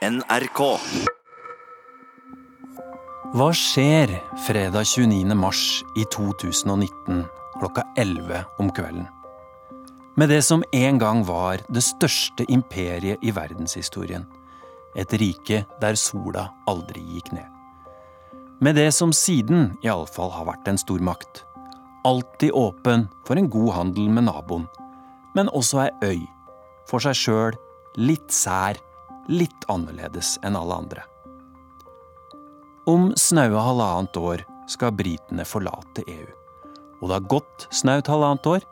NRK. Hva skjer fredag 29. mars i 2019 klokka 11 om kvelden? Med det som en gang var det største imperiet i verdenshistorien. Et rike der sola aldri gikk ned. Med det som siden iallfall har vært en stormakt. Alltid åpen for en god handel med naboen, men også ei øy. For seg sjøl, litt sær, litt annerledes enn alle andre. Om snaue halvannet år skal britene forlate EU. Og det har gått snaut halvannet år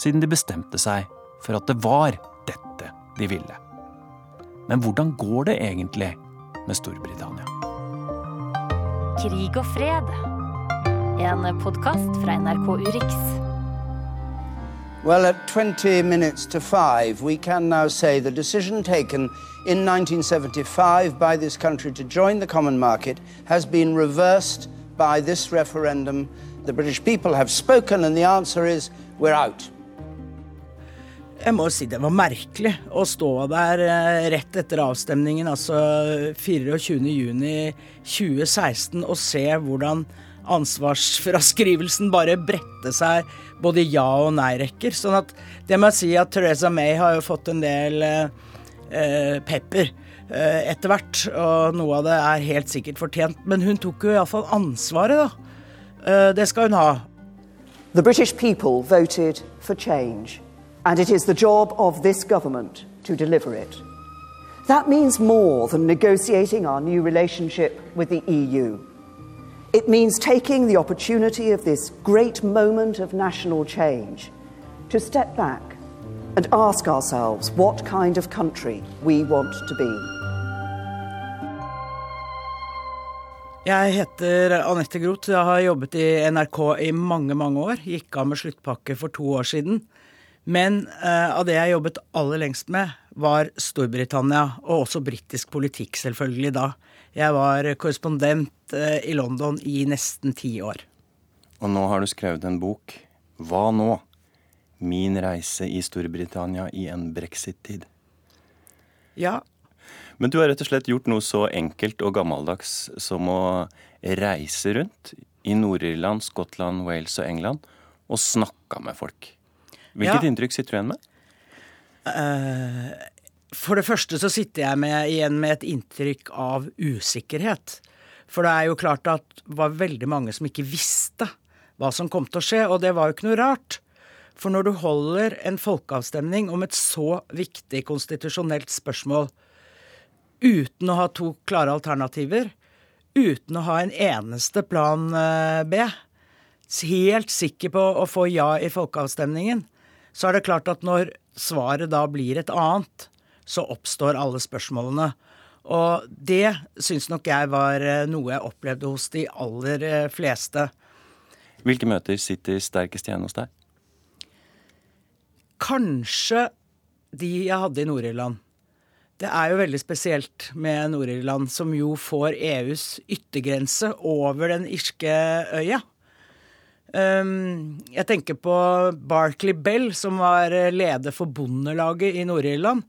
siden de bestemte seg for at det var dette de ville. Men hvordan går det egentlig med Storbritannia? Krig og fred. En podkast fra NRK Urix. Well, at 20 minutes to five, we can now say the decision taken in 1975 by this country to join the common market has been reversed by this referendum. The British people have spoken, and the answer is we're out. Jeg må si det var merkelig å stå der eh, rett etter avstemningen, altså 24.6.2016, og se hvordan ansvarsfraskrivelsen bare brette seg både ja- og nei-rekker. Sånn at det må jeg si at Teresa May har jo fått en del eh, pepper eh, etter hvert, og noe av det er helt sikkert fortjent. Men hun tok jo iallfall ansvaret, da. Eh, det skal hun ha. The British people voted for change, and it is the job of this government to deliver it. That means more than negotiating our new relationship with the EU. It means taking the opportunity of this great moment of national change to step back and ask ourselves what kind of country we want to be. Jeg heter Anette Groth. Jeg har jobbet i NRK i mange, mange år. Gikk av med sluttpakke for to år siden. Men eh, av det jeg jobbet aller lengst med, var Storbritannia, og også britisk politikk, selvfølgelig, da. Jeg var korrespondent eh, i London i nesten ti år. Og nå har du skrevet en bok. Hva nå? Min reise i Storbritannia i en brexit-tid. Ja, Men du har rett og slett gjort noe så enkelt og gammeldags som å reise rundt i Nord-Irland, Skottland, Wales og England og snakka med folk. Hvilket Ja. inntrykk sitter du igjen med? For det første så sitter jeg med, igjen med et inntrykk av usikkerhet. For det er jo klart at det var veldig mange som ikke visste hva som kom til å skje, og det var jo ikke noe rart. For når du holder en folkeavstemning om et så viktig konstitusjonelt spørsmål uten å ha to klare alternativer, uten å ha en eneste plan eh, B, helt sikker på å få ja i folkeavstemningen, så er det klart at når svaret da blir et annet, så oppstår alle spørsmålene. Og det syns nok jeg var eh, noe jeg opplevde hos de aller eh, fleste. Hvilke møter sitter sterkest igjen hos deg? Kanskje de jeg hadde i Nord-Irland. Det er jo veldig spesielt med Nord-Irland, som jo får EUs yttergrense over den irske øya. Um, jeg tenker på Barclay Bell, som var eh, leder for Bondelaget i Nord-Irland.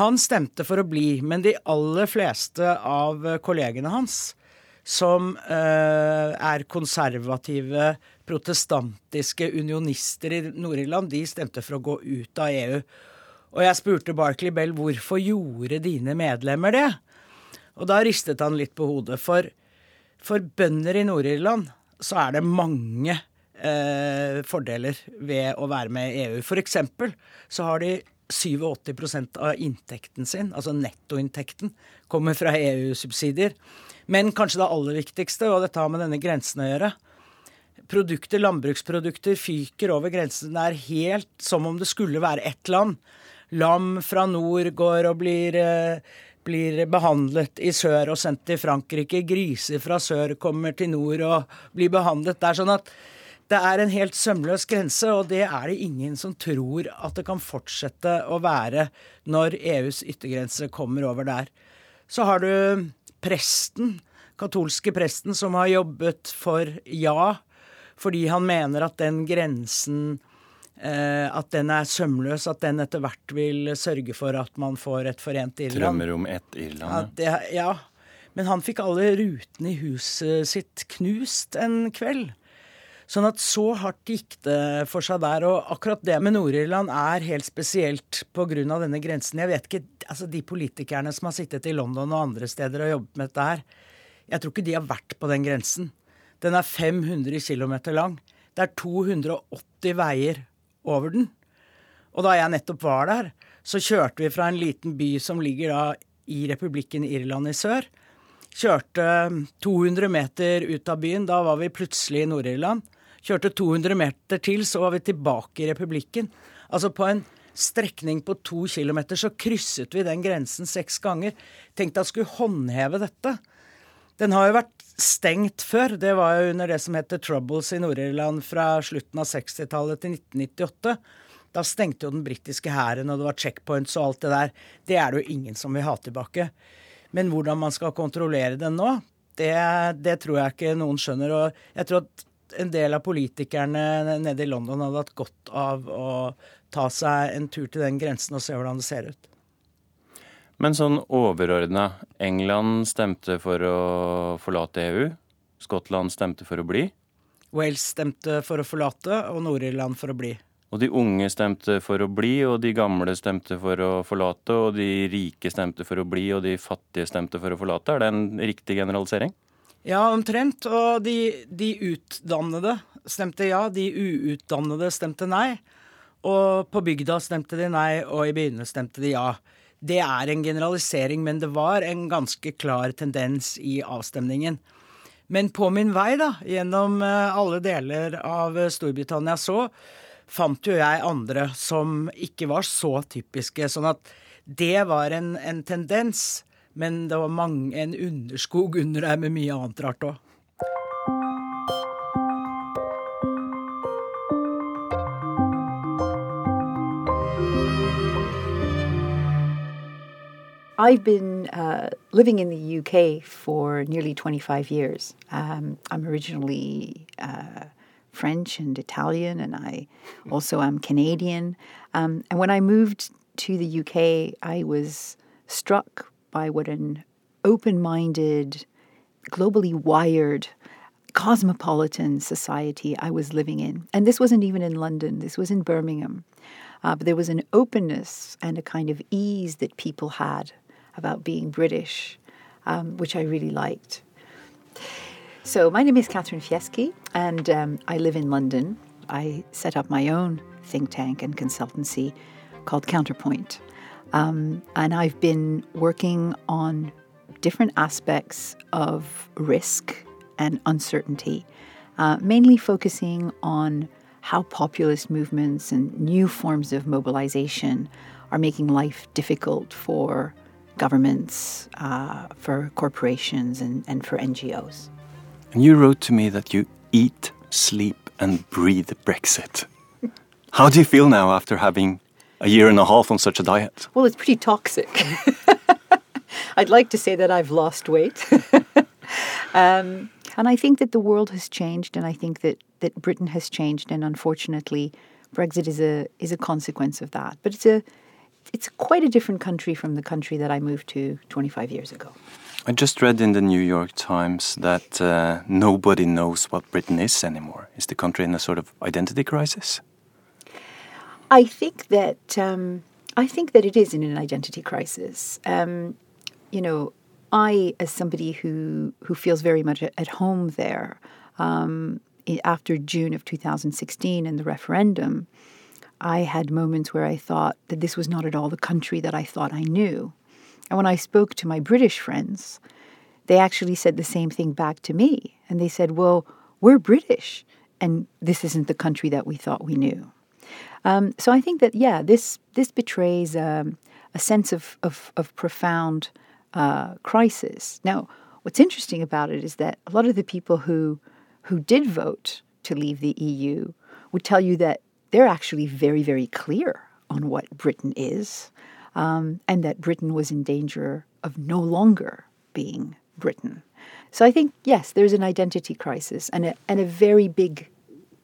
Han stemte for å bli, men de aller fleste av kollegene hans, som eh, er konservative, protestantiske unionister i Nord-Irland, de stemte for å gå ut av EU. Og jeg spurte Barclay Bell hvorfor gjorde dine medlemmer det? Og da ristet han litt på hodet. For, for bønder i Nord-Irland så er det mange eh, fordeler ved å være med i EU. Eksempel så har de 87% av inntekten sin, altså nettoinntekten, kommer fra EU-subsidier. Men kanskje det aller viktigste, og dette har med denne grensen å gjøre Produkter, landbruksprodukter fyker over grensen. Det er helt som om det skulle være ett land. Lam fra nord går og blir, eh, blir behandlet i sør og sendt til Frankrike. Griser fra sør kommer til nord og blir behandlet. Det er sånn at det er en helt sømløs grense, og det er det ingen som tror at det kan fortsette å være når EUs yttergrense kommer over der. Så har du presten, katolske presten, som har jobbet for ja, fordi han mener at den grensen at den er sømløs, at den etter hvert vil sørge for at man får et forent Irland. Drømmer om ett Irland. Ja, det, ja. Men han fikk alle rutene i huset sitt knust en kveld. Sånn at så hardt gikk det for seg der. Og akkurat det med Nord-Irland er helt spesielt pga. denne grensen. Jeg vet ikke, altså De politikerne som har sittet i London og andre steder og jobbet med dette her, jeg tror ikke de har vært på den grensen. Den er 500 km lang. Det er 280 veier over den. Og da jeg nettopp var der, så kjørte vi fra en liten by som ligger da i republikken Irland i sør. Kjørte 200 meter ut av byen. Da var vi plutselig i Nord-Irland. Kjørte 200 meter til, så var vi tilbake i republikken. Altså på en strekning på to kilometer så krysset vi den grensen seks ganger. Tenkte jeg skulle håndheve dette. Den har jo vært stengt før. Det var jo under det som heter Troubles i Nord-Irland fra slutten av 60-tallet til 1998. Da stengte jo den britiske hæren, og det var checkpoints og alt det der. Det er det jo ingen som vil ha tilbake. Men hvordan man skal kontrollere den nå, det, det tror jeg ikke noen skjønner. Og jeg tror at en del av politikerne nede i London hadde hatt godt av å ta seg en tur til den grensen og se hvordan det ser ut. Men sånn overordna England stemte for å forlate EU. Skottland stemte for å bli. Wales stemte for å forlate, og Nord-Irland for å bli. Og de unge stemte for å bli, og de gamle stemte for å forlate, og de rike stemte for å bli, og de fattige stemte for å forlate. Er det en riktig generalisering? Ja, omtrent. Og de, de utdannede stemte ja, de uutdannede stemte nei. Og på bygda stemte de nei, og i byene stemte de ja. Det er en generalisering, men det var en ganske klar tendens i avstemningen. Men på min vei da, gjennom eh, alle deler av Storbritannia så fant jo jeg andre som ikke var så typiske. Sånn at det var en, en tendens. Men det var mange, en underskog under der med mye annet rart òg. I've been uh, living in the UK for nearly 25 years. Um, I'm originally uh, French and Italian, and I also am Canadian. Um, and when I moved to the UK, I was struck by what an open minded, globally wired, cosmopolitan society I was living in. And this wasn't even in London, this was in Birmingham. Uh, but there was an openness and a kind of ease that people had about being British, um, which I really liked. So, my name is Catherine Fieschi, and um, I live in London. I set up my own think tank and consultancy called Counterpoint. Um, and I've been working on different aspects of risk and uncertainty, uh, mainly focusing on how populist movements and new forms of mobilization are making life difficult for governments, uh, for corporations, and, and for NGOs. And you wrote to me that you eat, sleep, and breathe Brexit. How do you feel now after having a year and a half on such a diet? Well, it's pretty toxic. I'd like to say that I've lost weight. um, and I think that the world has changed, and I think that, that Britain has changed, and unfortunately, Brexit is a is a consequence of that. But it's a it's quite a different country from the country that I moved to 25 years ago. I just read in the New York Times that uh, nobody knows what Britain is anymore. Is the country in a sort of identity crisis? I think that um, I think that it is in an identity crisis. Um, you know, I, as somebody who who feels very much at home there, um, after June of 2016 and the referendum, I had moments where I thought that this was not at all the country that I thought I knew. And when I spoke to my British friends, they actually said the same thing back to me. And they said, Well, we're British, and this isn't the country that we thought we knew. Um, so I think that, yeah, this, this betrays um, a sense of, of, of profound uh, crisis. Now, what's interesting about it is that a lot of the people who, who did vote to leave the EU would tell you that they're actually very, very clear on what Britain is, um, and that Britain was in danger of no longer being Britain. So I think, yes, there's an identity crisis and a, and a very big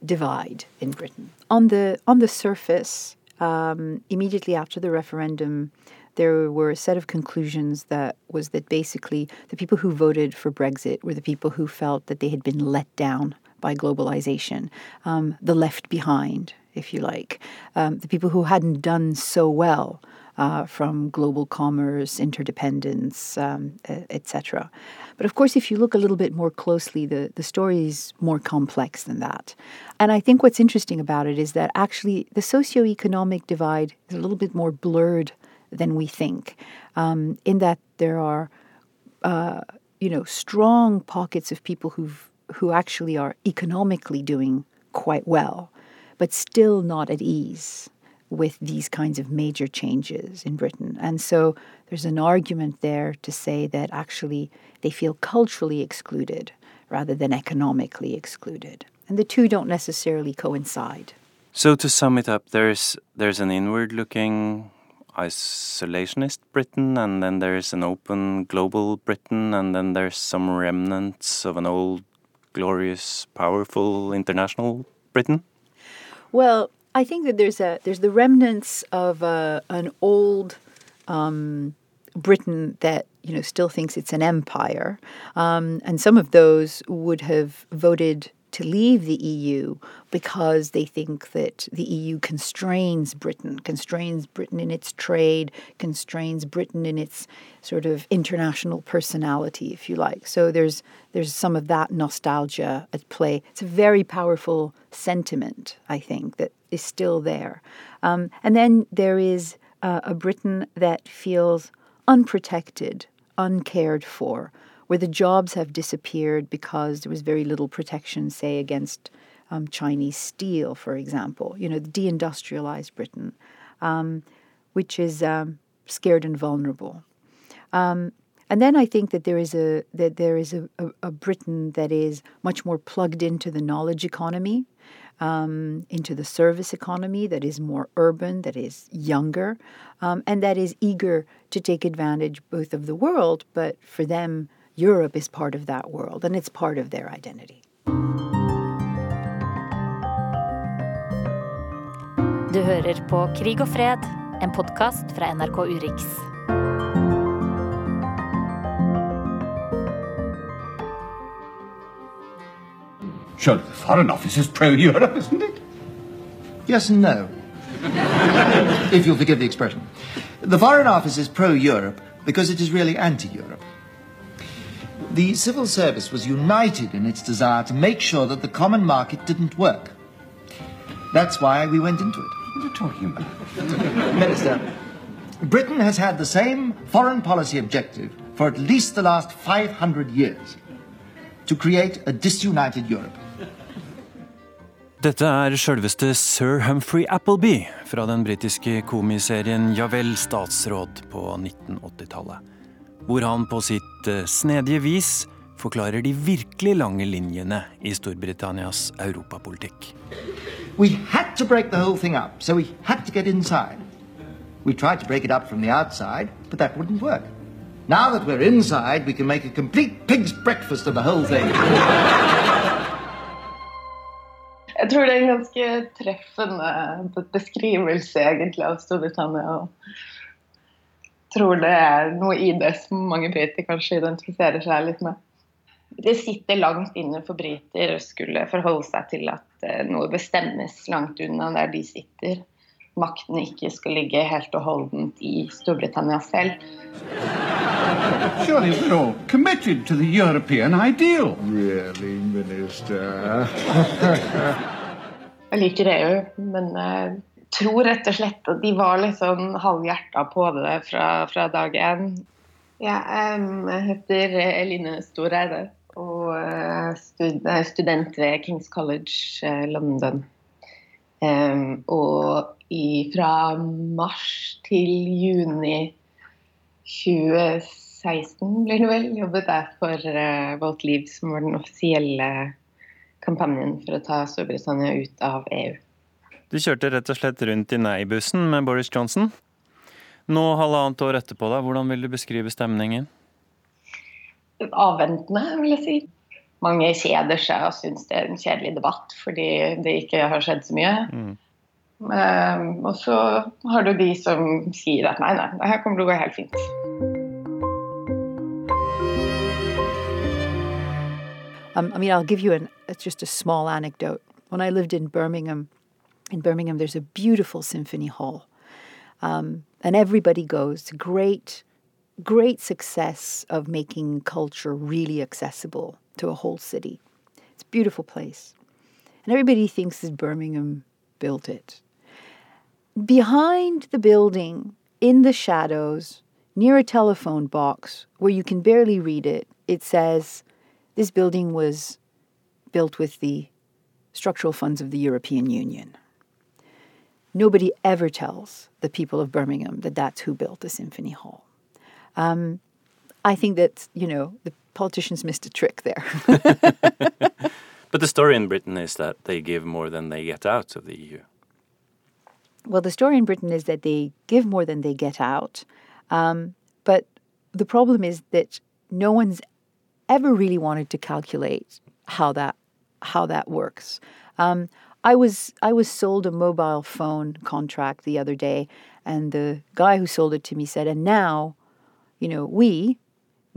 divide in Britain. On the on the surface, um, immediately after the referendum, there were a set of conclusions that was that basically the people who voted for Brexit were the people who felt that they had been let down by globalization, um, the left behind, if you like, um, the people who hadn't done so well. Uh, from global commerce, interdependence, um, etc. But of course, if you look a little bit more closely, the, the story is more complex than that. And I think what's interesting about it is that actually the socioeconomic divide is a little bit more blurred than we think, um, in that there are, uh, you know, strong pockets of people who who actually are economically doing quite well, but still not at ease with these kinds of major changes in Britain. And so there's an argument there to say that actually they feel culturally excluded rather than economically excluded. And the two don't necessarily coincide. So to sum it up, there's there's an inward looking isolationist Britain, and then there's an open global Britain, and then there's some remnants of an old, glorious, powerful international Britain? Well, I think that there's a there's the remnants of a, an old um, Britain that you know still thinks it's an empire, um, and some of those would have voted to leave the EU because they think that the EU constrains Britain, constrains Britain in its trade, constrains Britain in its sort of international personality, if you like. So there's there's some of that nostalgia at play. It's a very powerful sentiment, I think, that is still there. Um, and then there is uh, a Britain that feels unprotected, uncared for where the jobs have disappeared because there was very little protection, say, against um, Chinese steel, for example. You know, deindustrialized Britain, um, which is um, scared and vulnerable. Um, and then I think that there is a that there is a, a, a Britain that is much more plugged into the knowledge economy, um, into the service economy that is more urban, that is younger, um, and that is eager to take advantage both of the world, but for them Europe is part of that world, and it's part of their identity. Du hører på Krig og fred, en podkast fra NRK Urix. Surely the Foreign Office is pro-Europe, isn't it? Yes and no. if you'll forgive the expression. The Foreign Office is pro-Europe because it is really anti-Europe. The civil service was united in its desire to make sure that the common market didn't work. That's why we went into it. What are you talking about? Minister, Britain has had the same foreign policy objective for at least the last 500 years to create a disunited Europe. Dette er sjølveste sir Humphrey Appleby fra den britiske komiserien Ja vel, statsråd på 1980-tallet. Hvor han på sitt eh, snedige vis forklarer de virkelig lange linjene i Storbritannias europapolitikk. We had to break the whole thing up, so we had to get inside. We tried to break it up from the outside, but that wouldn't work. Now that we're inside, we can make a complete pig's breakfast of the whole thing. Jeg tror det er en ganske treffende beskrivelse egentlig av Storbritannia. Tror det er noe i det som mange briter kanskje identifiserer seg litt med. Det sitter langt inne for briter å skulle forholde seg til at eh, noe bestemmes langt unna der de sitter. Makten ikke skal ligge helt og holdent i Storbritannia selv. Surely we're all committed to the European ideal. Really, minister? Jeg liker EU, men uh, tror rett og slett at de var litt sånn halvhjerta på det fra, fra dag én. Ja, jeg heter Eline Storeide og er student ved Kings College eh, London. Og fra mars til juni 2016 blir det vel, jobbet jeg for uh, Volt Liv, som var den offisielle kampanjen for å ta Storbritannia ut av EU. Du kjørte rett og slett rundt i nei-bussen med Boris Johnson. Nå halvannet år etterpå, da, hvordan vil du beskrive stemningen? Avventende, vil jeg si. mange kjeder seg og syns det er en kjedelig debatt fordi det ikke har skjedd så mye. Mm. Um, og så har du de som sier at nei, nei, det her kommer til å gå helt fint. Um, I mean, I'll give you an, just a small anecdote. When I lived in Birmingham, in Birmingham, there's a beautiful symphony hall, um, and everybody goes. Great, great success of making culture really accessible to a whole city. It's a beautiful place, and everybody thinks that Birmingham built it. Behind the building, in the shadows, near a telephone box where you can barely read it, it says this building was built with the structural funds of the European Union. Nobody ever tells the people of Birmingham that that's who built the Symphony Hall. Um, I think that, you know, the politicians missed a trick there. but the story in Britain is that they give more than they get out of the EU. Well, the story in Britain is that they give more than they get out. Um, but the problem is that no one's ever really wanted to calculate how that how that works. Um, I was I was sold a mobile phone contract the other day, and the guy who sold it to me said, "And now, you know, we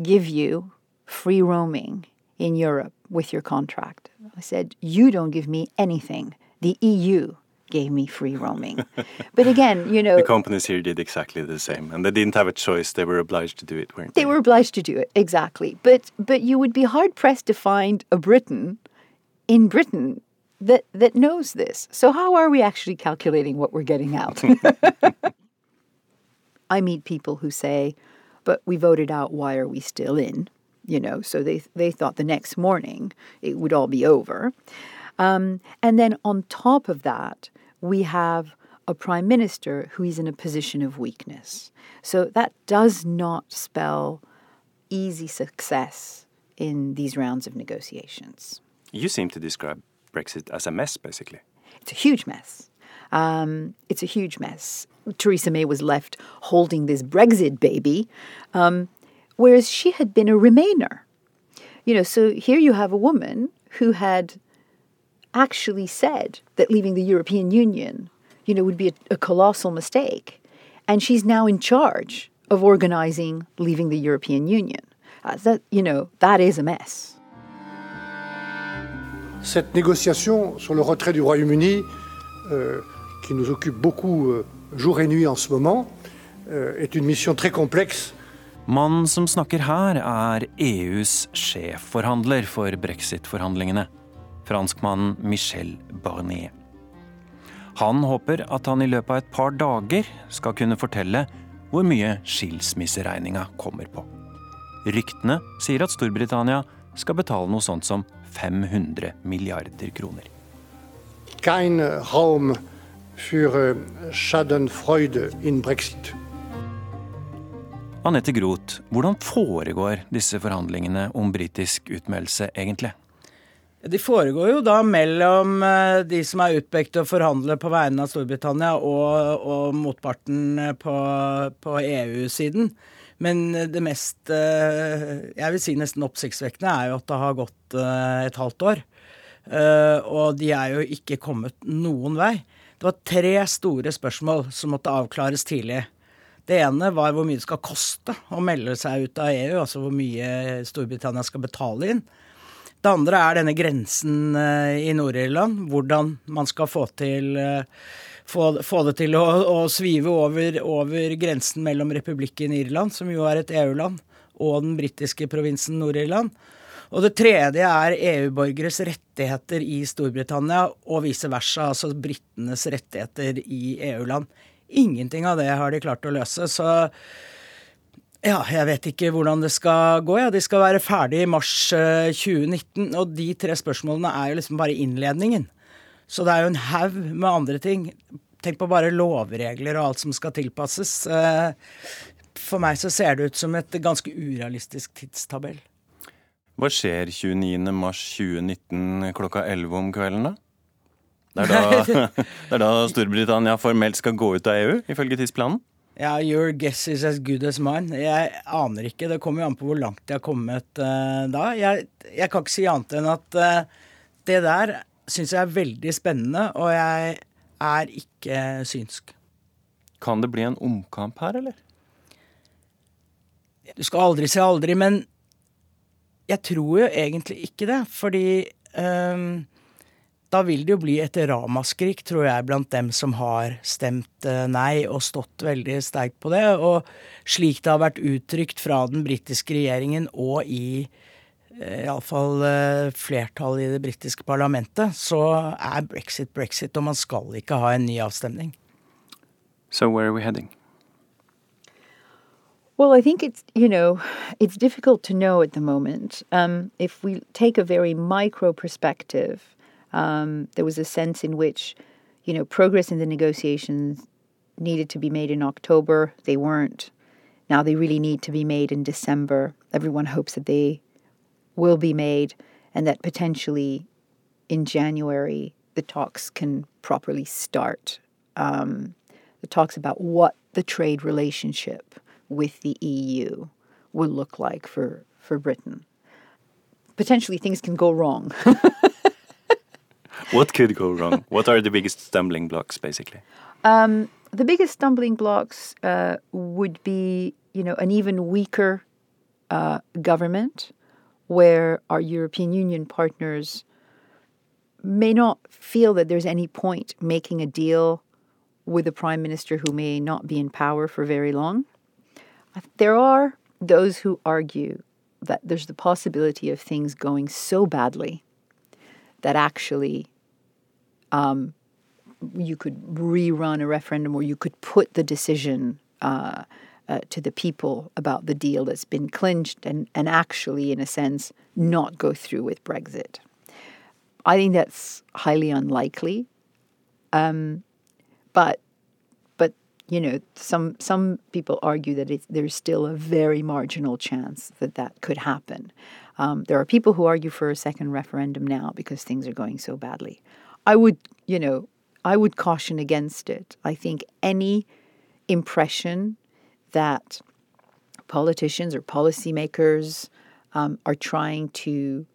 give you free roaming in Europe with your contract." I said, "You don't give me anything. The EU gave me free roaming. but again, you know. The companies here did exactly the same, and they didn't have a choice. They were obliged to do it, weren't they? They were obliged to do it, exactly. But, but you would be hard pressed to find a Briton in Britain that, that knows this. So, how are we actually calculating what we're getting out? I meet people who say, but we voted out, why are we still in? You know, so they, they thought the next morning it would all be over. Um, and then on top of that, we have a prime minister who is in a position of weakness. So that does not spell easy success in these rounds of negotiations. You seem to describe Brexit as a mess, basically. It's a huge mess. Um, it's a huge mess. Theresa May was left holding this Brexit baby, um, whereas she had been a Remainer. You know, so here you have a woman who had actually said that leaving the European Union, you know, would be a, a colossal mistake. And she's now in charge of organizing leaving the European Union. Uh, that, you know, that is a mess. Cette négociation sur le retrait du Royaume-Uni, euh, qui nous occupe beaucoup euh, jour et nuit en ce moment, euh, est une mission très complexe. Mannen som snakker her, er EUs sjefforhandler for brexit-forhandlingene franskmannen Michel Barnier. Han håper at han i løpet av et par dager skal kunne fortelle hvor mye skilsmisseregninga kommer på. Ryktene sier at Storbritannia skal betale noe sånt som 500 milliarder kroner. Kein Raum für Schadenfreude in Brexit. Anette Groth, hvordan foregår disse forhandlingene om britisk utmeldelse egentlig? De foregår jo da mellom eh, de som er utpekt til å forhandle på vegne av Storbritannia, og, og motparten på, på EU-siden. Men det mest eh, jeg vil si nesten oppsiktsvekkende er jo at det har gått et halvt år. Og de er jo ikke kommet noen vei. Det var tre store spørsmål som måtte avklares tidlig. Det ene var hvor mye det skal koste å melde seg ut av EU, altså hvor mye Storbritannia skal betale inn. Det andre er denne grensen eh, i Nord-Irland. Hvordan man skal få, til, eh, få, få det til å, å svive over, over, grensen mellom republikken Irland, som jo er et EU-land, og den britiske provinsen Nord-Irland. Og det tredje er EU-borgeres rettigheter i Storbritannia, og vice versa, altså britenes rettigheter i EU-land. Ingenting av det har de klart å løse. så ja, jeg vet ikke hvordan det skal gå. Ja. De skal være ferdig i mars 2019. Eh, og de tre spørsmålene er jo liksom bare innledningen. Så det er jo en haug med andre ting. Tenk på bare lovregler og alt som skal tilpasses. Eh, for meg så ser det ut som et ganske urealistisk tidstabell. Hva skjer 29.3.2019 klokka 11 om kvelden, da? Det er da, det er da Storbritannia formelt skal gå ut av EU, ifølge tidsplanen? Ja, your guess is as good as mine. Jeg aner ikke. Det kommer jo an på hvor langt de har kommet uh, da. Jeg, jeg, kan ikke si annet enn at uh, det der syns jeg er veldig spennende, og jeg er ikke synsk. Kan det bli en omkamp her, eller? Du skal aldri si aldri, men jeg tror jo egentlig ikke det. Fordi um, da vil det jo bli et ramaskrik, tror jeg, blant dem som har stemt eh, nei og stått veldig sterkt på det. Og slik det har vært uttrykt fra den britiske regjeringen og i eh, iallfall eh, flertallet i det britiske parlamentet, så er brexit brexit, og man skal ikke ha en ny avstemning. So where are we heading? Well, I think it's you know it's difficult to know at the moment. Um, if we take a very micro perspective, Um, there was a sense in which, you know, progress in the negotiations needed to be made in October. They weren't. Now they really need to be made in December. Everyone hopes that they will be made and that potentially in January the talks can properly start. Um, the talks about what the trade relationship with the EU will look like for, for Britain. Potentially things can go wrong. what could go wrong? What are the biggest stumbling blocks, basically? Um, the biggest stumbling blocks uh, would be, you know, an even weaker uh, government, where our European Union partners may not feel that there's any point making a deal with a prime minister who may not be in power for very long. There are those who argue that there's the possibility of things going so badly that actually um, you could rerun a referendum or you could put the decision uh, uh, to the people about the deal that's been clinched and, and actually, in a sense, not go through with Brexit. I think that's highly unlikely. Um, but but you know some some people argue that there's still a very marginal chance that that could happen. Um, there are people who argue for a second referendum now because things are going so badly. I would, you know, I would caution against it. I think any impression that politicians or policymakers um, are trying to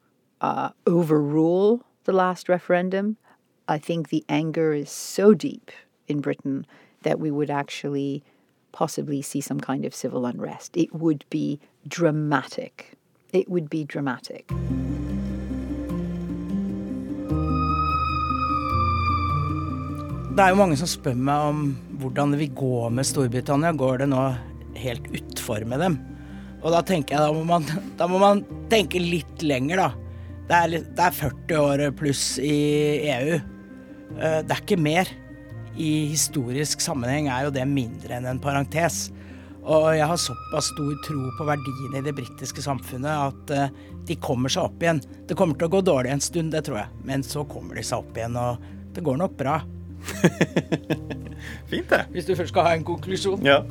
uh, overrule the last referendum, I think the anger is so deep in Britain that we would actually possibly see some kind of civil unrest. It would be dramatic. It would be dramatic. Det er jo mange som spør meg om hvordan det vil gå med Storbritannia. Går det nå helt utfor med dem? Og da tenker jeg da må man, da må man tenke litt lenger, da. Det er, det er 40 år pluss i EU. Eh, det er ikke mer. I historisk sammenheng er jo det mindre enn en parentes. Og jeg har såpass stor tro på verdiene i det britiske samfunnet at eh, de kommer seg opp igjen. Det kommer til å gå dårlig en stund, det tror jeg, men så kommer de seg opp igjen, og det går nok bra. Fint, det. Hvis du først skal ha en konklusjon. Ja.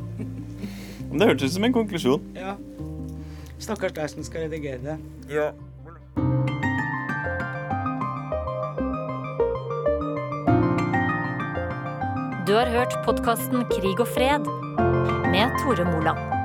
Men det hørtes ut som en konklusjon. Ja. Stakkars deg som skal redigere det. Ja. Du har hørt podkasten Krig og fred med Tore Moland.